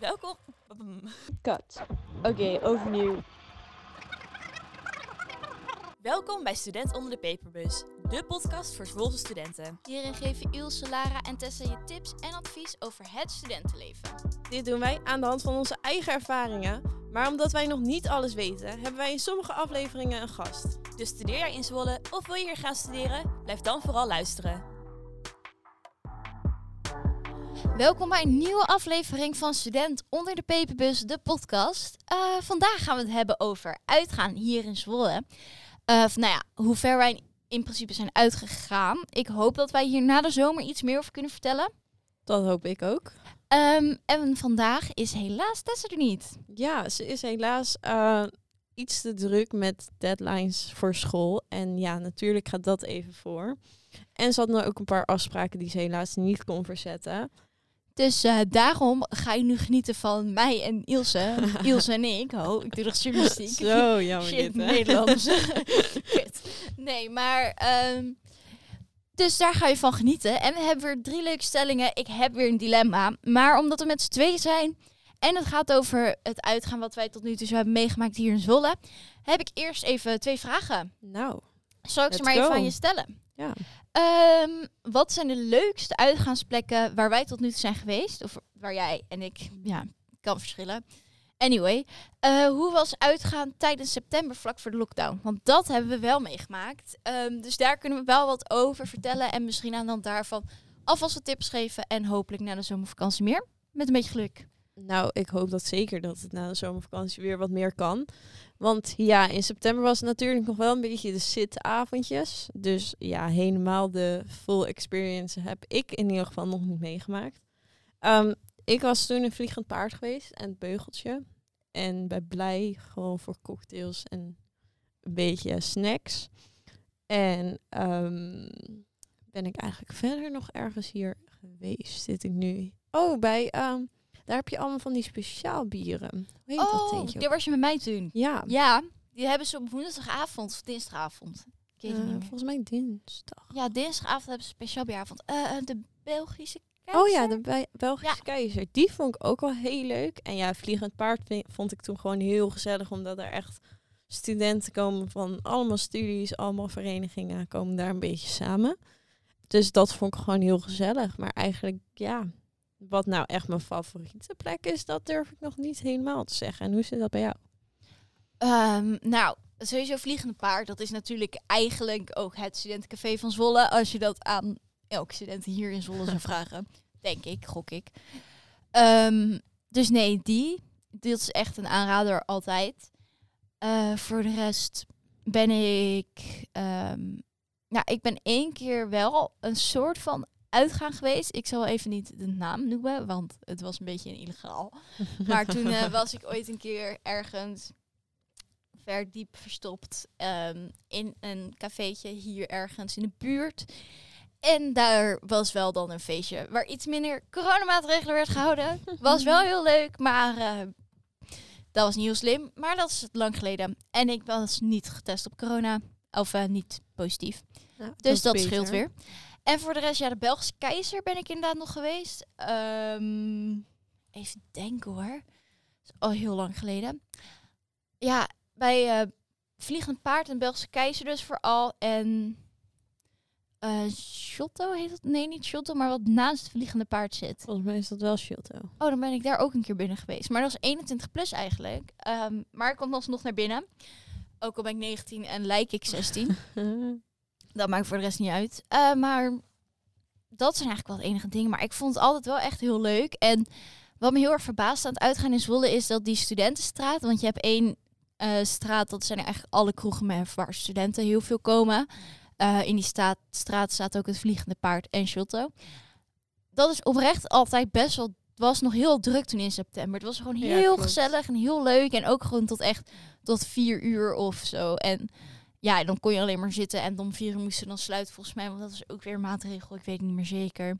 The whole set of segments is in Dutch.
Welkom. Cut. Oké, overnieuw. Welkom bij Student onder de Paperbus, de podcast voor Zwolse studenten. Hierin geven Ilse, Lara en Tessa je tips en advies over het studentenleven. Dit doen wij aan de hand van onze eigen ervaringen. Maar omdat wij nog niet alles weten, hebben wij in sommige afleveringen een gast. Dus studeer jij in Zwolle of wil je hier gaan studeren? Blijf dan vooral luisteren. Welkom bij een nieuwe aflevering van Student onder de Peperbus, de podcast. Eh, vandaag gaan we het hebben over uitgaan hier in Zwolle. Uh, of, nou ja, hoe ver wij in principe zijn uitgegaan. Ik hoop dat wij hier na de zomer iets meer over kunnen vertellen. Dat hoop ik ook. Um, en vandaag is helaas Tessa er niet. Ja, ze is helaas uh, iets te druk met deadlines voor school. En ja, natuurlijk gaat dat even voor. En ze had nou ook een paar afspraken die ze helaas niet kon verzetten. Dus uh, daarom ga je nu genieten van mij en Ilse. Ilse en ik. Oh, ik doe nog journalistiek. Zo jammer Shit, dit, hè? Nederlands. Kut. nee, maar... Um, dus daar ga je van genieten. En we hebben weer drie leuke stellingen. Ik heb weer een dilemma. Maar omdat we met z'n tweeën zijn... en het gaat over het uitgaan wat wij tot nu toe zo hebben meegemaakt hier in Zwolle... heb ik eerst even twee vragen. Nou, Zal ik ze maar go. even aan je stellen? Ja. Um, wat zijn de leukste uitgaansplekken waar wij tot nu toe zijn geweest? Of waar jij en ik, ja, kan verschillen. Anyway, uh, hoe was uitgaan tijdens september vlak voor de lockdown? Want dat hebben we wel meegemaakt. Um, dus daar kunnen we wel wat over vertellen. En misschien aan de hand daarvan alvast wat tips geven. En hopelijk na de zomervakantie meer. Met een beetje geluk. Nou, ik hoop dat zeker dat het na de zomervakantie weer wat meer kan. Want ja, in september was het natuurlijk nog wel een beetje de zitavondjes. Dus ja, helemaal de full experience heb ik in ieder geval nog niet meegemaakt. Um, ik was toen een vliegend paard geweest en het beugeltje. En bij Blij gewoon voor cocktails en een beetje snacks. En um, ben ik eigenlijk verder nog ergens hier geweest? Zit ik nu? Oh, bij... Um, daar heb je allemaal van die speciaal bieren. Hoe heet oh, dat daar was je met mij toen. Ja. Ja, die hebben ze op woensdagavond of dinsdagavond. Ik weet uh, het niet meer. Volgens mij dinsdag. Ja, dinsdagavond hebben ze speciaal bieravond. Uh, de Belgische keizer. Oh ja, de Be Belgische ja. keizer. Die vond ik ook wel heel leuk. En ja, Vliegend Paard vond ik toen gewoon heel gezellig. Omdat er echt studenten komen van allemaal studies, allemaal verenigingen. Komen daar een beetje samen. Dus dat vond ik gewoon heel gezellig. Maar eigenlijk, ja, wat nou echt mijn favoriete plek is, dat durf ik nog niet helemaal te zeggen. En hoe zit dat bij jou? Um, nou, sowieso Vliegende Paard, dat is natuurlijk eigenlijk ook het studentencafé van Zwolle. Als je dat aan elke student hier in Zwolle zou vragen. Denk ik, gok ik. Um, dus nee, die. Dit is echt een aanrader altijd. Uh, voor de rest ben ik... Um, nou, ik ben één keer wel een soort van uitgaan geweest. Ik zal even niet de naam noemen, want het was een beetje illegaal. maar toen uh, was ik ooit een keer ergens ver diep verstopt um, in een cafeetje hier ergens in de buurt. En daar was wel dan een feestje waar iets minder coronamaatregelen werd gehouden. Was wel heel leuk, maar uh, dat was niet heel slim. Maar dat is lang geleden. En ik was niet getest op corona. Of uh, niet positief. Ja, dus dat, dat scheelt weer. En voor de rest, ja, de Belgische keizer ben ik inderdaad nog geweest. Um, even denken hoor. Dat is al heel lang geleden. Ja, bij uh, Vliegend Paard en Belgische keizer dus vooral. En uh, Shotto heet het? Nee, niet Shotto, maar wat naast het Vliegende Paard zit. Volgens mij is dat wel Shotto. Oh, dan ben ik daar ook een keer binnen geweest. Maar dat was 21 plus eigenlijk. Um, maar ik kwam alsnog naar binnen. Ook al ben ik 19 en lijk ik 16. dat maakt voor de rest niet uit. Uh, maar dat zijn eigenlijk wel de enige dingen. Maar ik vond het altijd wel echt heel leuk. En wat me heel erg verbaasd aan het uitgaan in Zwolle is dat die studentenstraat... Want je hebt één uh, straat, dat zijn eigenlijk alle kroegen met waar studenten heel veel komen. Uh, in die staat, straat staat ook het Vliegende Paard en Shotto. Dat is oprecht altijd best wel... Het was nog heel druk toen in september. Het was gewoon heel ja, gezellig en heel leuk. En ook gewoon tot echt tot vier uur of zo. En ja, dan kon je alleen maar zitten. En om vier uur moesten dan sluiten volgens mij. Want dat was ook weer een maatregel. Ik weet het niet meer zeker.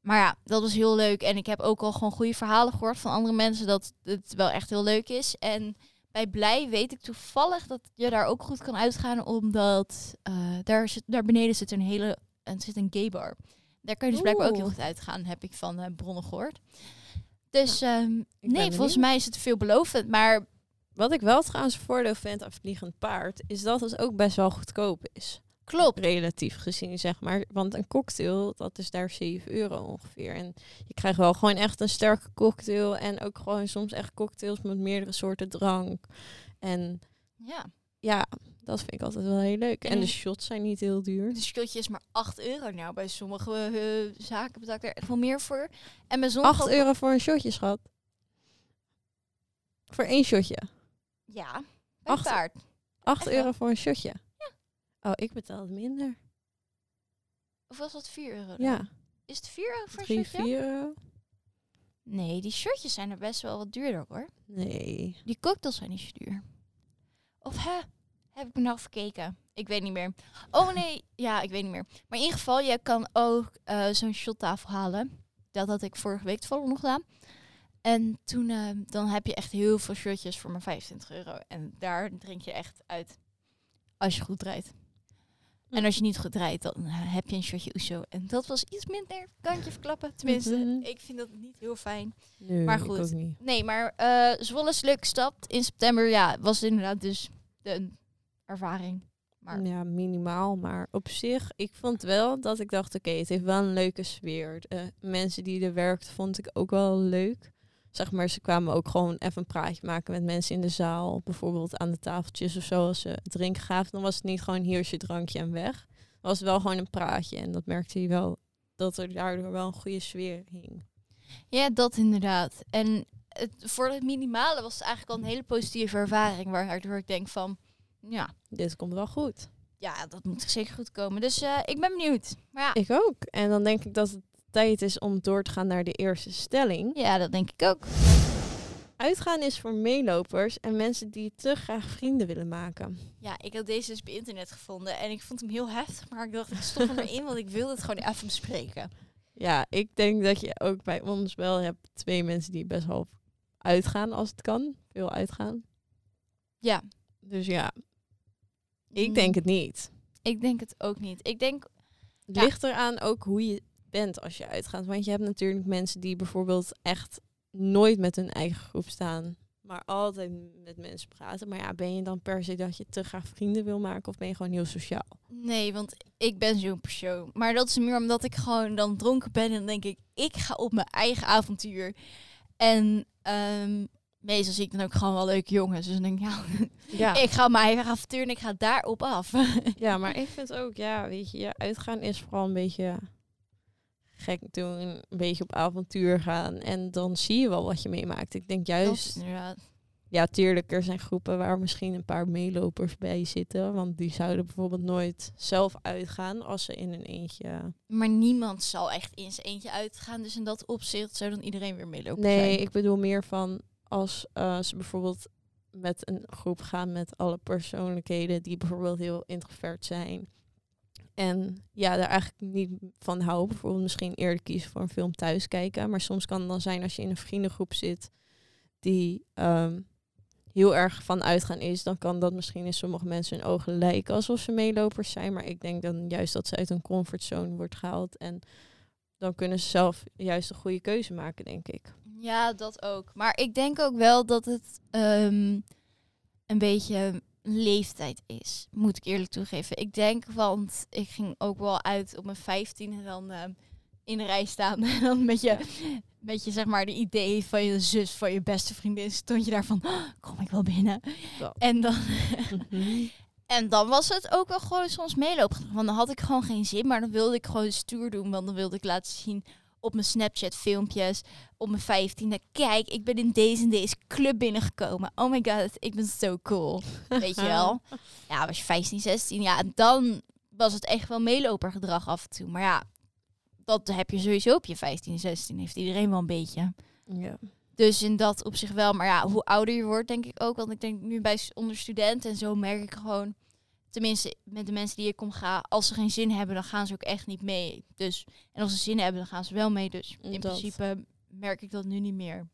Maar ja, dat was heel leuk. En ik heb ook al gewoon goede verhalen gehoord van andere mensen. Dat het wel echt heel leuk is. En bij Blij weet ik toevallig dat je daar ook goed kan uitgaan. Omdat uh, daar, zit, daar beneden zit een hele en zit een gay bar. Daar kan je dus blijkbaar ook heel goed uitgaan. Heb ik van uh, bronnen gehoord. Dus ehm, nee, volgens mij is het veelbelovend. Maar Wat ik wel trouwens een voordeel vind aan Vliegend Paard, is dat het ook best wel goedkoop is. klopt. Relatief gezien, zeg maar. Want een cocktail, dat is daar 7 euro ongeveer. En je krijgt wel gewoon echt een sterke cocktail. En ook gewoon soms echt cocktails met meerdere soorten drank. En Ja. ja, dat vind ik altijd wel heel leuk. En de shots zijn niet heel duur. De shotje is maar 8 euro. Nou, bij sommige eh, zaken betaal ik er echt wel meer voor. En bij sommige 8 ook- euro voor een shotje, schat. Voor één shotje. Ja, bij Acht- paard. 8 Echt wel? euro voor een shotje. Oh, ik betaal het minder. Of was dat 4 euro? dan? Ja, Is het 4 euro voor een 3, shotje? 4 euro. Nee, die shirtjes zijn er best wel wat duurder hoor. Nee. Die cocktails zijn niet zo duur. Of hè? Heb ik me nou verkeken? Ik weet niet meer. Oh nee, ja, ik weet niet meer. Maar in ieder geval, je kan ook eh, zo'n shottafel halen. Dat had ik vorige week toevallig nog gedaan. En toen, eh, dan heb je echt heel veel shirtjes voor maar 25 euro. En daar drink je echt uit. Als je goed draait. En als je niet goed draait, dan eh, heb je een shotje Oeso. En dat was iets minder, kan je verklappen. Tenminste, Mhm. ik vind dat niet heel fijn. Nee, Maar ik goed. ook niet. Nee, maar eh Zwolle is leuk gestapt. In september, ja, was inderdaad dus de ervaring. Maar Ja, minimaal. Maar op zich, ik vond wel dat ik dacht, oké, het heeft wel een leuke sfeer. De mensen die er werkten, vond ik ook wel leuk. Zeg maar, ze kwamen ook gewoon even een praatje maken met mensen in de zaal. Bijvoorbeeld aan de tafeltjes of zo, als ze drinken gaven. Dan was het niet gewoon hier is je drankje en weg. Het was wel gewoon een praatje. En dat merkte je wel, dat er daardoor wel een goede sfeer hing. ja, dat inderdaad. En het, voor het minimale was het eigenlijk al een hele positieve ervaring. Waardoor ik denk van, ja, Dit komt wel goed. ja dat moet zeker goed komen. Dus eh, ik ben benieuwd. Maar ja, Ik ook. En dan denk ik dat het tijd is om door te gaan naar de eerste stelling. ja, dat denk ik ook. Uitgaan is voor meelopers en mensen die te graag vrienden willen maken. Ja, ik had deze dus bij internet gevonden. En ik vond hem heel heftig. Maar ik dacht, ik stop hem erin, want ik wilde het gewoon even bespreken. Ja, ik denk dat je ook bij ons wel hebt twee mensen die best wel uitgaan als het kan. Veel uitgaan. Ja. Dus ja, ik denk het niet. Ik denk het ook niet. Ik denk, Het Ja. ligt eraan ook hoe je bent als je uitgaat. Want je hebt natuurlijk mensen die bijvoorbeeld echt nooit met hun eigen groep staan. Maar altijd met mensen praten. Maar ja, ben je dan per se dat je te graag vrienden wil maken? Of ben je gewoon heel sociaal? Nee, want ik ben zo'n persoon. Maar dat is meer omdat ik gewoon dan dronken ben en dan denk ik, ik ga op mijn eigen avontuur. En ehm, meestal zie ik dan ook gewoon wel leuke jongens. Dus dan denk ik, ja, Ja. ik ga op mijn eigen avontuur en ik ga daarop af. Ja, maar ik vind ook, ja, weet je, ja, uitgaan is vooral een beetje gek doen, een beetje op avontuur gaan. En dan zie je wel wat je meemaakt. Ik denk juist, inderdaad. ja, tuurlijk, er zijn groepen waar misschien een paar meelopers bij zitten. Want die zouden bijvoorbeeld nooit zelf uitgaan als ze in een eentje... Maar niemand zal echt in zijn eentje uitgaan. Dus in dat opzicht zou dan iedereen weer meelopen Nee, zijn. ik bedoel meer van als eh, ze bijvoorbeeld met een groep gaan met alle persoonlijkheden die bijvoorbeeld heel introvert zijn. En ja, daar eigenlijk niet van houden. Bijvoorbeeld misschien eerder kiezen voor een film thuis kijken. Maar soms kan het dan zijn als je in een vriendengroep zit die ehm, heel erg van uitgaan is. Dan kan dat misschien in sommige mensen hun ogen lijken alsof ze meelopers zijn. Maar ik denk dan juist dat ze uit hun comfortzone wordt gehaald. En dan kunnen ze zelf juist een goede keuze maken, denk ik. Ja, dat ook. Maar ik denk ook wel dat het ehm, een beetje leeftijd is. Moet ik eerlijk toegeven. Ik denk, want ik ging ook wel uit op mijn 15 en dan ehm, in de rij staan. En dan met je, met je, zeg maar, de idee van je zus, van je beste vriendin, stond je daar van, "Oh, kom ik wel binnen? En dan, Mhm. en dan was het ook wel gewoon soms meelopen. Want dan had ik gewoon geen zin, maar dan wilde ik gewoon stoer doen. Want dan wilde ik laten zien op mijn Snapchat filmpjes op mijn 15e. Kijk, ik ben in deze en deze club binnengekomen. Oh my god, ik ben zo cool. Weet je wel? Ja, was je 15, 16. Ja, dan was het echt wel meelopergedrag af en toe. Maar ja, dat heb je sowieso op je 15, 16. Heeft iedereen wel een beetje. Ja. Dus in dat op zich wel. Maar ja, hoe ouder je wordt, denk ik ook. Want ik denk nu bij onder studenten en zo merk ik gewoon... Tenminste, met de mensen die ik kom ga, als ze geen zin hebben, dan gaan ze ook echt niet mee. Dus, en als ze zin hebben, dan gaan ze wel mee. Dus in Dat. principe merk ik dat nu niet meer.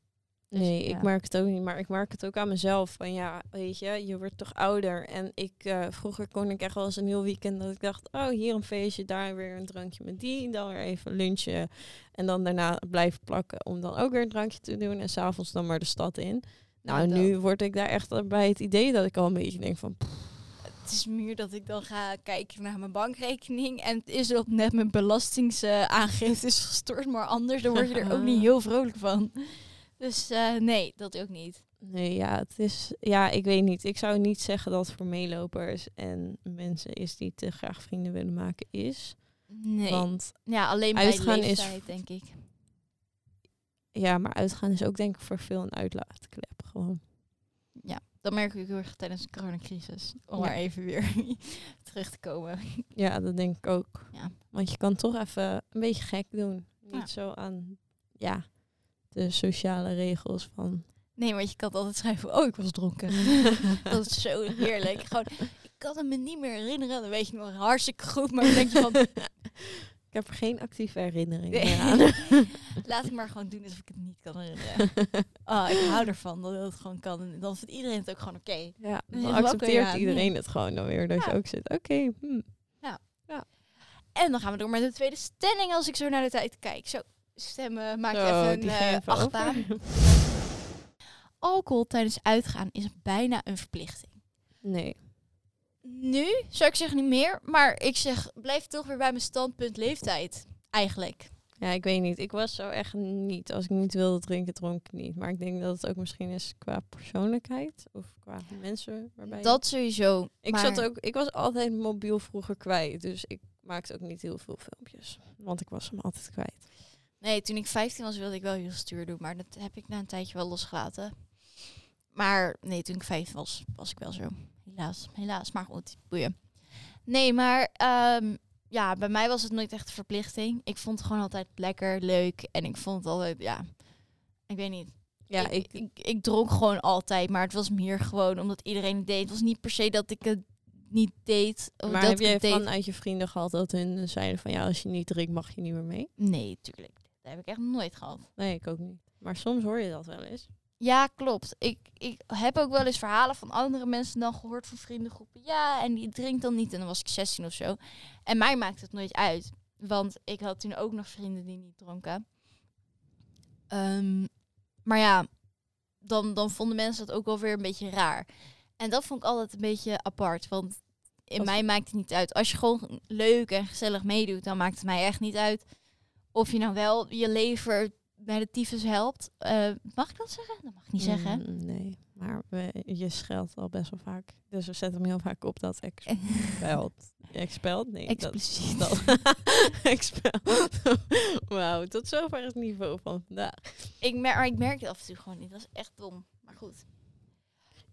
Dus, Nee, ja. ik merk het ook niet, maar ik merk het ook aan mezelf. Van ja, weet je, je wordt toch ouder. En ik, eh, vroeger kon ik echt wel eens een heel weekend dat ik dacht, oh, hier een feestje, daar weer een drankje met die, dan weer even lunchen. En dan daarna blijven plakken om dan ook weer een drankje te doen. En s'avonds dan maar de stad in. Nou, Ja, nu word ik daar echt bij het idee dat ik al een beetje denk van, pff, Het is meer dat ik dan ga kijken naar mijn bankrekening. En het is op net mijn belastingaangifte is gestort. Maar anders, dan word je er ook niet heel vrolijk van. Dus eh, nee, dat ook niet. nee, ja, het is, ja, ik weet niet. Ik zou niet zeggen dat het voor meelopers en mensen is die te graag vrienden willen maken is. Nee. Want ja, alleen bij uitgaan is- leeftijd, denk ik. Ja, maar uitgaan is ook denk ik voor veel een uitlaatklep gewoon. Dat merk ik heel erg tijdens de coronacrisis. Om Ja. maar even weer terug te komen. Ja, dat denk ik ook. Ja. Want je kan toch even een beetje gek doen. Niet Ja. zo aan ja, de sociale regels van... Nee, want je kan altijd schrijven, oh, ik was dronken. dat is zo heerlijk. Gewoon, ik kan het me niet meer herinneren. Dan weet je nog hartstikke goed. Maar dan denk je van, Ik heb er geen actieve herinnering Nee. meer aan. laat ik maar gewoon doen alsof ik het niet kan herinneren. Oh, ik hou ervan dat het gewoon kan. En dan vindt iedereen het ook gewoon oké. ja, Ja, dan accepteert ja. iedereen het gewoon dan weer. Dat je Ja. ook zit, oké, hm. En dan gaan we door met de tweede stelling als ik zo naar de tijd kijk. Zo, stemmen maak Zo, even een even achtbaan. Alcohol tijdens uitgaan is bijna een verplichting. Nee. Nu zou ik zeggen niet meer, maar ik zeg blijf toch weer bij mijn standpunt leeftijd. Eigenlijk. Ja, ik weet niet. Ik was zo echt niet. Als ik niet wilde drinken, dronk ik niet. Maar ik denk dat het ook misschien is qua persoonlijkheid. Of qua mensen waarbij... Dat sowieso. Ik, maar zat ook, ik was altijd mobiel vroeger kwijt. Dus ik maakte ook niet heel veel filmpjes. Want ik was hem altijd kwijt. Nee, toen ik 15 was wilde ik wel heel stuur doen, maar dat heb ik na een tijdje wel losgelaten. Maar nee, toen ik 15 was, was ik wel zo. Helaas, helaas. Maar goed, boeien. Nee, maar ehm, ja, bij mij was het nooit echt een verplichting. Ik vond het gewoon altijd lekker, leuk. En ik vond het altijd, ja, ik weet niet. Ja, ik, ik, ik, ik dronk gewoon altijd, maar het was meer gewoon omdat iedereen het deed. Het was niet per se dat ik het niet deed. Of maar dat heb jij vanuit je vrienden gehad dat hun zeiden van ja, als je niet drinkt mag je niet meer mee? Nee, tuurlijk. Dat heb ik echt nooit gehad. Nee, ik ook niet. Maar soms hoor je dat wel eens. Ja, klopt. Ik, ik heb ook wel eens verhalen van andere mensen dan gehoord van vriendengroepen. Ja, en die drinkt dan niet. En dan was ik 16 of zo. En mij maakt het nooit uit. Want ik had toen ook nog vrienden die niet dronken. Ehm, maar ja, dan, dan vonden mensen dat ook wel weer een beetje raar. En dat vond ik altijd een beetje apart. Want in mij maakt het niet uit. Als je gewoon leuk en gezellig meedoet, dan maakt het mij echt niet uit. Of je nou wel je lever bij de tyfus helpt. Eh, mag ik dat zeggen? Dat mag ik niet zeggen. Mm, nee, maar we, je scheldt al best wel vaak. Dus we zetten hem heel vaak op dat expelt. Expelt? Nee. Expliciet. Dat, dat. expelt. Wauw, tot zover het niveau van vandaag. Ik, mer maar ik merk het af en toe gewoon niet. Dat is echt dom. Maar goed.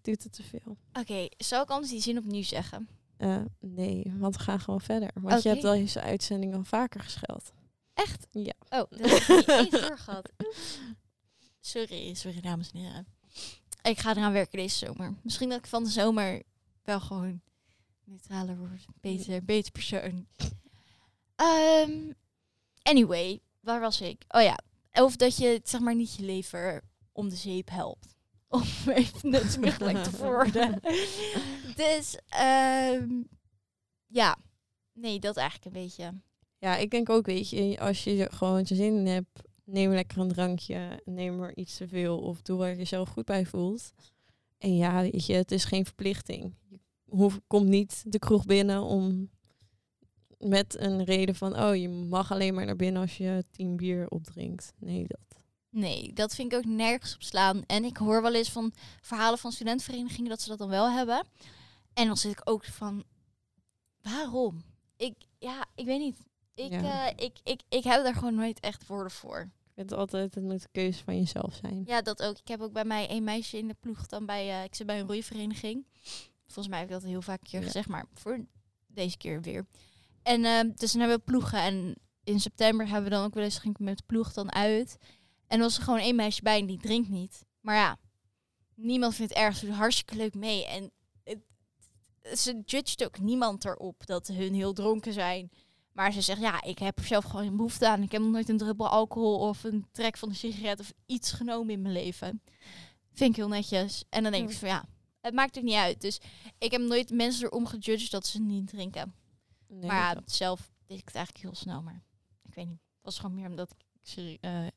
Doet het te veel? Oké, zal ik anders die zin opnieuw zeggen? Eh, nee, want we gaan gewoon verder. Want je hebt al deze uitzending al vaker gescheld. Echt? Ja. Oh, dat heb ik niet eens doorgehad. Sorry, sorry dames en heren. Ik ga eraan werken deze zomer. Misschien dat ik van de zomer wel gewoon neutraler word. Beter, beter persoon. Ehm, anyway, waar was ik? Oh ja, of dat je zeg maar niet je lever om de zeep helpt. Om even nutmiddellijk te worden. dus, ehm, ja. Nee, dat eigenlijk een beetje. Ja, ik denk ook, weet je, als je gewoon je zin in hebt, neem lekker een drankje, neem er iets te veel of doe waar je jezelf goed bij voelt. En ja, weet je, het is geen verplichting. Je hoeft, komt niet de kroeg binnen om met een reden van, oh, je mag alleen maar naar binnen als je tien bier opdrinkt. Nee, dat. Nee, dat vind ik ook nergens op slaan. En ik hoor wel eens van verhalen van studentenverenigingen dat ze dat dan wel hebben. En dan zit ik ook van, waarom? Ik, ja, ik weet niet. Ik, Ja. eh, ik, ik, ik heb daar gewoon nooit echt woorden voor. Ik vind altijd, het moet een keuze van jezelf zijn. Ja, dat ook. Ik heb ook bij mij een meisje in de ploeg dan bij, eh, ik zit bij een roeivereniging. Volgens mij heb ik dat heel vaak een keer Ja. gezegd, maar voor deze keer weer. En ehm, dus dan hebben we ploegen en in september hebben we dan ook wel eens ging ik met de ploeg dan uit. En er was er gewoon één meisje bij en die drinkt niet. Maar ja, niemand vindt het erg. Ze doet hartstikke leuk mee. En het, ze judgt ook niemand erop dat hun heel dronken zijn. Maar ze zegt, ja, ik heb er zelf gewoon geen behoefte aan. Ik heb nog nooit een druppel alcohol of een trek van een sigaret of iets genomen in mijn leven. Vind ik heel netjes. En dan denk ik van ja, het maakt er niet uit. Dus ik heb nooit mensen erom gejudged dat ze niet drinken. Nee, maar ja, zelf deed ik het eigenlijk heel snel. Maar ik weet niet. Het was gewoon meer omdat ik, eh,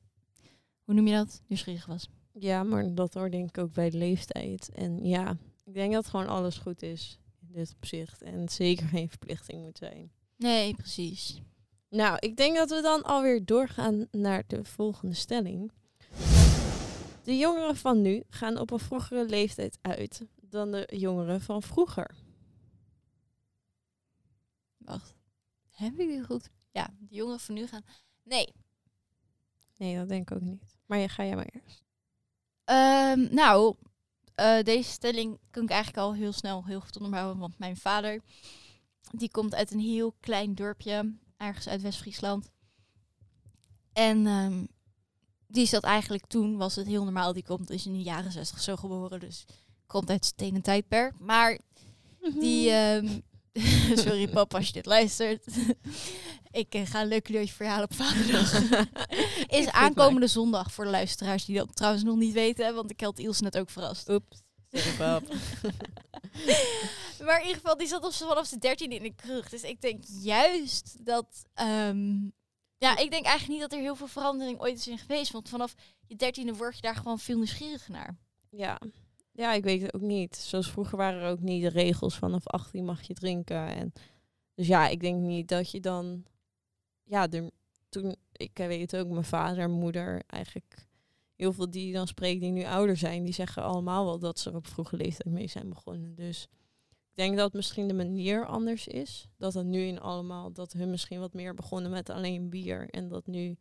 hoe noem je dat? Nieuwsgierig was. ja, maar dat hoort denk ik ook bij de leeftijd. En ja, ik denk dat gewoon alles goed is in dit opzicht. En zeker geen verplichting moet zijn. Nee, precies. Nou, ik denk dat we dan alweer doorgaan naar de volgende stelling. De jongeren van nu gaan op een vroegere leeftijd uit dan de jongeren van vroeger. Wacht. Heb ik die goed? Ja, de jongeren van nu gaan. Nee. Nee, dat denk ik ook niet. Maar je ga jij maar eerst. Ehm, nou, eh, deze stelling kan ik eigenlijk al heel snel heel goed onderbouwen. Want mijn vader, die komt uit een heel klein dorpje, ergens uit West-Friesland. En ehm, die zat eigenlijk toen, was het heel normaal. Die komt is in de jaren zestig zo geboren, dus komt uit het stenen tijdperk. Maar die, ehm, sorry papa als je dit luistert. ik eh, ga een leuk cadeautje voor je halen op vaderdag. is aankomende zondag voor de luisteraars die dat trouwens nog niet weten, want ik had Ilse net ook verrast. Oeps. Maar in ieder geval, die zat op vanaf de 13 in de kroeg. Dus ik denk juist dat. ehm, ja, ik denk eigenlijk niet dat er heel veel verandering ooit is in geweest. Want vanaf je dertiende word je daar gewoon veel nieuwsgierig naar. Ja. ja, ik weet het ook niet. Zoals vroeger waren er ook niet de regels vanaf 18 mag je drinken. En dus ja, ik denk niet dat je dan... Ja, er, toen, ik weet ook, mijn vader en moeder, eigenlijk heel veel die dan spreekt die nu ouder zijn, die zeggen allemaal wel dat ze er op vroege leeftijd mee zijn begonnen. Dus ik denk dat misschien de manier anders is. Dat het nu in allemaal, dat hun misschien wat meer begonnen met alleen bier. En dat nu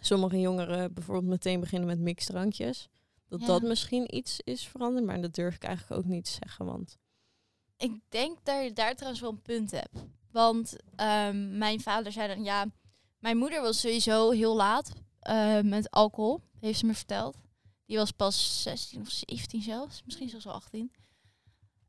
sommige jongeren bijvoorbeeld meteen beginnen met mixdrankjes. Dat Ja. dat misschien iets is veranderd, maar dat durf ik eigenlijk ook niet te zeggen. Want Ik denk dat je daar trouwens wel een punt hebt. Want ehm, mijn vader zei dan, ja, mijn moeder was sowieso heel laat eh, met alcohol, heeft ze me verteld. Die was pas 16 of 17 zelfs, misschien zelfs wel 18.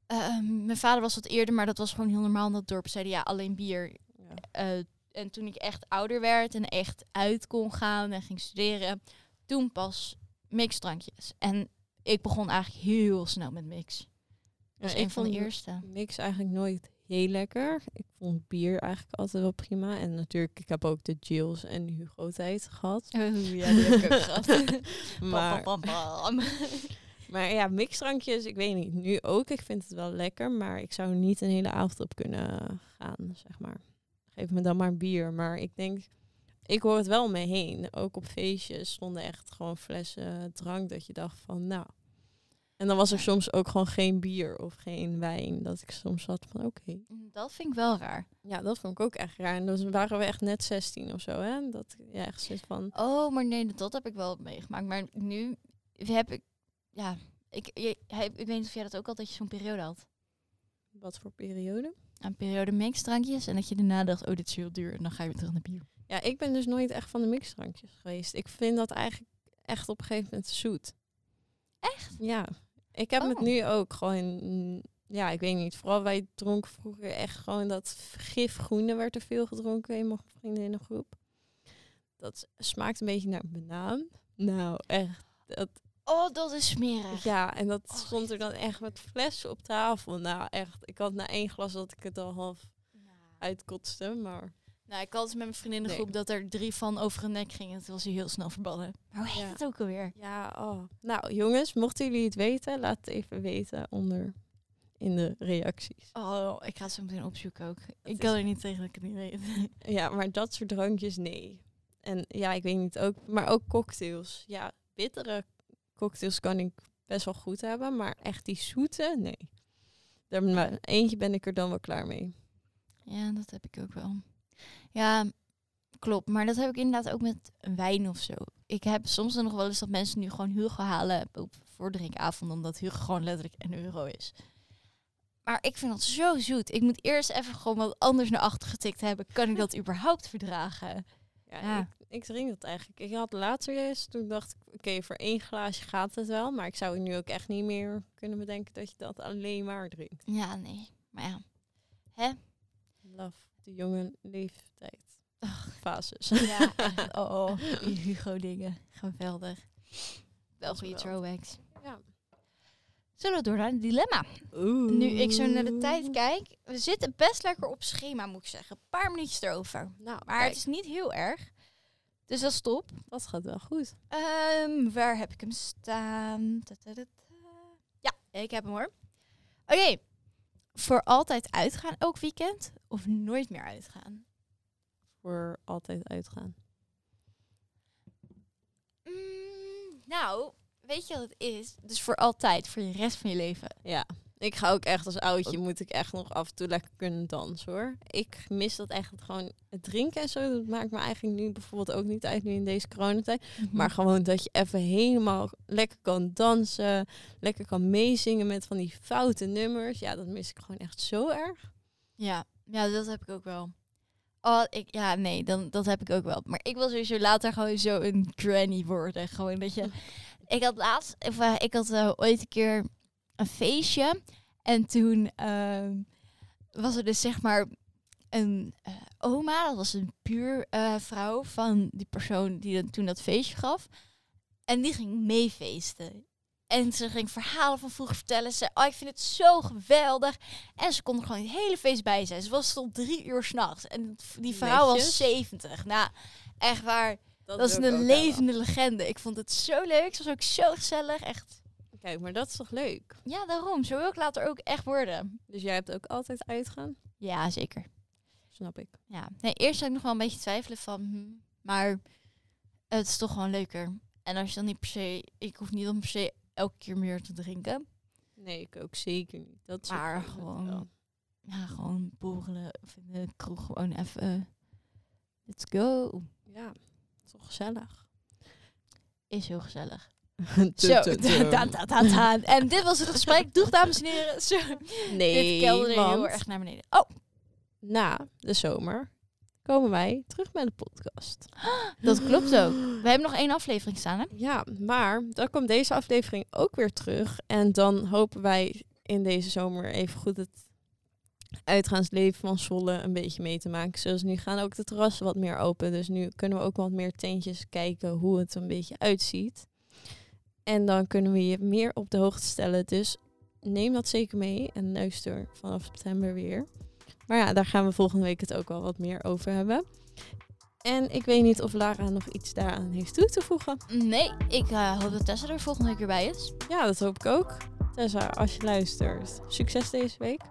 Ehm, mijn vader was wat eerder, maar dat was gewoon heel normaal in dat dorp. Zeiden ja, alleen bier. ja, Eh, en toen ik echt ouder werd en echt uit kon gaan en ging studeren, toen pas mixdrankjes. En ik begon eigenlijk heel snel met mix. Dat was ik een van de eerste. mix eigenlijk nooit heel lekker. Ik vond bier eigenlijk altijd wel prima. En natuurlijk, ik heb ook de Jills en de Hugo tijd gehad. Oh, ja, die heb ik ook gehad. Maar, maar ja, mixdrankjes, ik weet niet. Nu ook, ik vind het wel lekker. Maar ik zou niet een hele avond op kunnen gaan, zeg maar. Geef me dan maar bier. Maar ik denk, ik hoor het wel om me heen. Ook op feestjes stonden echt gewoon flessen drank. Dat je dacht van, nou... En dan was er soms ook gewoon geen bier of geen wijn. Dat ik soms had van, oké. Dat vind ik wel raar. Ja, dat vond ik ook echt raar. En dan waren we echt net 16 of zo, hè? Dat je echt zit van... Oh, maar nee, dat heb ik wel meegemaakt. Maar nu heb ik, ja, ik, je, ik weet niet of jij dat ook altijd je zo'n periode had. Wat voor periode? Een periode mixdrankjes en dat je daarna dacht, oh, dit is heel duur. En dan ga je weer terug naar bier. Ja, ik ben dus nooit echt van de mixdrankjes geweest. Ik vind dat eigenlijk echt op een gegeven moment zoet. Echt? Ja. Ik heb het Oh. nu ook gewoon... mm, Ja, ik weet niet. Vooral wij dronken vroeger echt gewoon dat gifgroene werd er veel gedronken in mijn vriendinnengroep. Dat smaakt een beetje naar banaan. Nou, echt. Dat, Oh, dat is smerig. Ja, en dat Oh, stond er dan echt met flessen op tafel. Nou, echt. Ik had na één glas dat ik het al half uitkotste, maar... Nou, ik had het met mijn vriendinnengroep Nee. dat er drie van over een nek gingen. Toen was hij heel snel verbannen. Maar hoe heet Ja. het ook alweer? Ja, oh. Nou, jongens, mochten jullie het weten, laat het even weten onder in de reacties. Oh, ik ga het zo meteen opzoeken ook. ik is- kan er niet tegen dat ik het niet weet. Ja, maar dat soort drankjes, nee. En ja, ik weet niet, ook, maar ook cocktails. Ja, bittere cocktails kan ik best wel goed hebben, maar echt die zoete, nee. Daar, maar eentje ben ik er dan wel klaar mee. Ja, dat heb ik ook wel. Ja, klopt. Maar dat heb ik inderdaad ook met wijn of zo. Ik heb soms dan nog wel eens dat mensen nu gewoon Hugo halen op voor drinkavond, omdat Hugo gewoon letterlijk een euro is. Maar ik vind dat zo zoet. Ik moet eerst even gewoon wat anders naar achter getikt hebben. Kan ik dat überhaupt verdragen? Ja, Ja. Ik, ik drink dat eigenlijk. Ik had laatst weer eens, toen dacht ik, oké, voor één glaasje gaat het wel. Maar ik zou nu ook echt niet meer kunnen bedenken dat je dat alleen maar drinkt. Ja, nee. Maar ja. Hè? De jonge leeftijd. Fases. Ja, echt. oh, oh, die Hugo-dingen. Geweldig. Wel goede throwbacks. Ja. Zullen we door naar het dilemma? Nu ik zo naar de tijd kijk, we zitten best lekker op schema, moet ik zeggen. Een paar minuutjes erover. Nou, Maar het is niet heel erg. Dus dat is top. dat gaat wel goed. Ehm, waar heb ik hem staan? Ja, ik heb hem hoor. Oké. Voor altijd uitgaan elk weekend of nooit meer uitgaan? Voor altijd uitgaan. Mm, nou, weet je wat het is? Dus voor altijd, voor de rest van je leven. Ja. Ik ga ook echt als oudje, moet ik echt nog af en toe lekker kunnen dansen hoor. Ik mis dat echt gewoon het drinken en zo. Dat maakt me eigenlijk nu bijvoorbeeld ook niet uit nu in deze coronatijd. Maar gewoon dat je even helemaal lekker kan dansen. Lekker kan meezingen met van die foute nummers. Ja, dat mis ik gewoon echt zo erg. Ja, ja, dat heb ik ook wel. Oh, ik, ja, nee, dan, dat heb ik ook wel. Maar ik wil sowieso later gewoon zo een granny worden. Gewoon dat je... Ik had laatst... Of, eh, ik had eh, ooit een keer een feestje. En toen ehm, was er dus zeg maar een eh, oma. Dat was een buurvrouw van die persoon die dan toen dat feestje gaf. En die ging meefeesten. En ze ging verhalen van vroeger vertellen. Ze zei, oh, ik vind het zo geweldig. En ze kon er gewoon het hele feest bij zijn. Ze was tot drie uur s'nachts. En die vrouw was Netjes. 70. Nou, echt waar. Dat, is een levende legende. Ik vond het zo leuk. Ze was ook zo gezellig. Echt. Kijk, maar dat is toch leuk? Ja, daarom. Zo wil ik later ook echt worden. Dus jij hebt ook altijd uitgaan? Ja, zeker. Snap ik. Ja. Nee, eerst zou ik nog wel een beetje twijfelen van... hm, maar het is toch gewoon leuker. En als je dan niet per se... Ik hoef niet om per se elke keer meer te drinken. Nee, ik ook zeker niet. Dat is Maar wel- gewoon- Ja, gewoon borrelen of in de kroeg gewoon even... Let's go. Ja, toch gezellig. Is heel gezellig. Zo. En dit was het gesprek. Doeg, dames en heren. Zo. Nee, dit kelderde want heel erg naar beneden. Oh, na de zomer komen wij terug met de podcast. dat klopt ook. We hebben nog één aflevering staan, hè? Ja, maar dan komt deze aflevering ook weer terug. En dan hopen wij in deze zomer even goed het uitgaansleven van Zwolle een beetje mee te maken. Zoals nu gaan ook de terrassen wat meer open. Dus nu kunnen we ook wat meer tentjes kijken hoe het er een beetje uitziet. En dan kunnen we je meer op de hoogte stellen. Dus neem dat zeker mee en luister vanaf september weer. Maar ja, daar gaan we volgende week het ook wel wat meer over hebben. En ik weet niet of Lara nog iets daaraan heeft toe te voegen. Nee, ik eh, hoop dat Tessa er volgende week weer bij is. Ja, dat hoop ik ook. Tessa, als je luistert, succes deze week.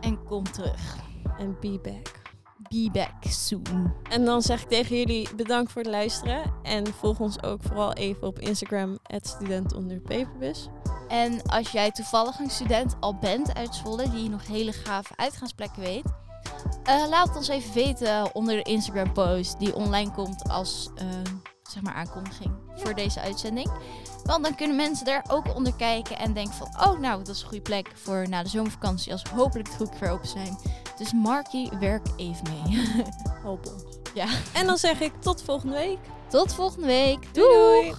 En kom terug. En be back. Be back soon. En dan zeg ik tegen jullie bedankt voor het luisteren. En volg ons ook vooral even op Instagram, student onder paperbus. En als jij toevallig een student al bent uit Zwolle, die nog hele gave uitgaansplekken weet, eh, laat het ons even weten onder de Instagram post die online komt als eh, zeg maar aankondiging voor deze uitzending. Want dan kunnen mensen daar ook onder kijken en denken van, oh nou, dat is een goede plek voor na de zomervakantie als hopelijk de groep weer open zijn. Dus Marky, werk even mee. Ons. Ja. En dan zeg ik tot volgende week. Tot volgende week. Doei.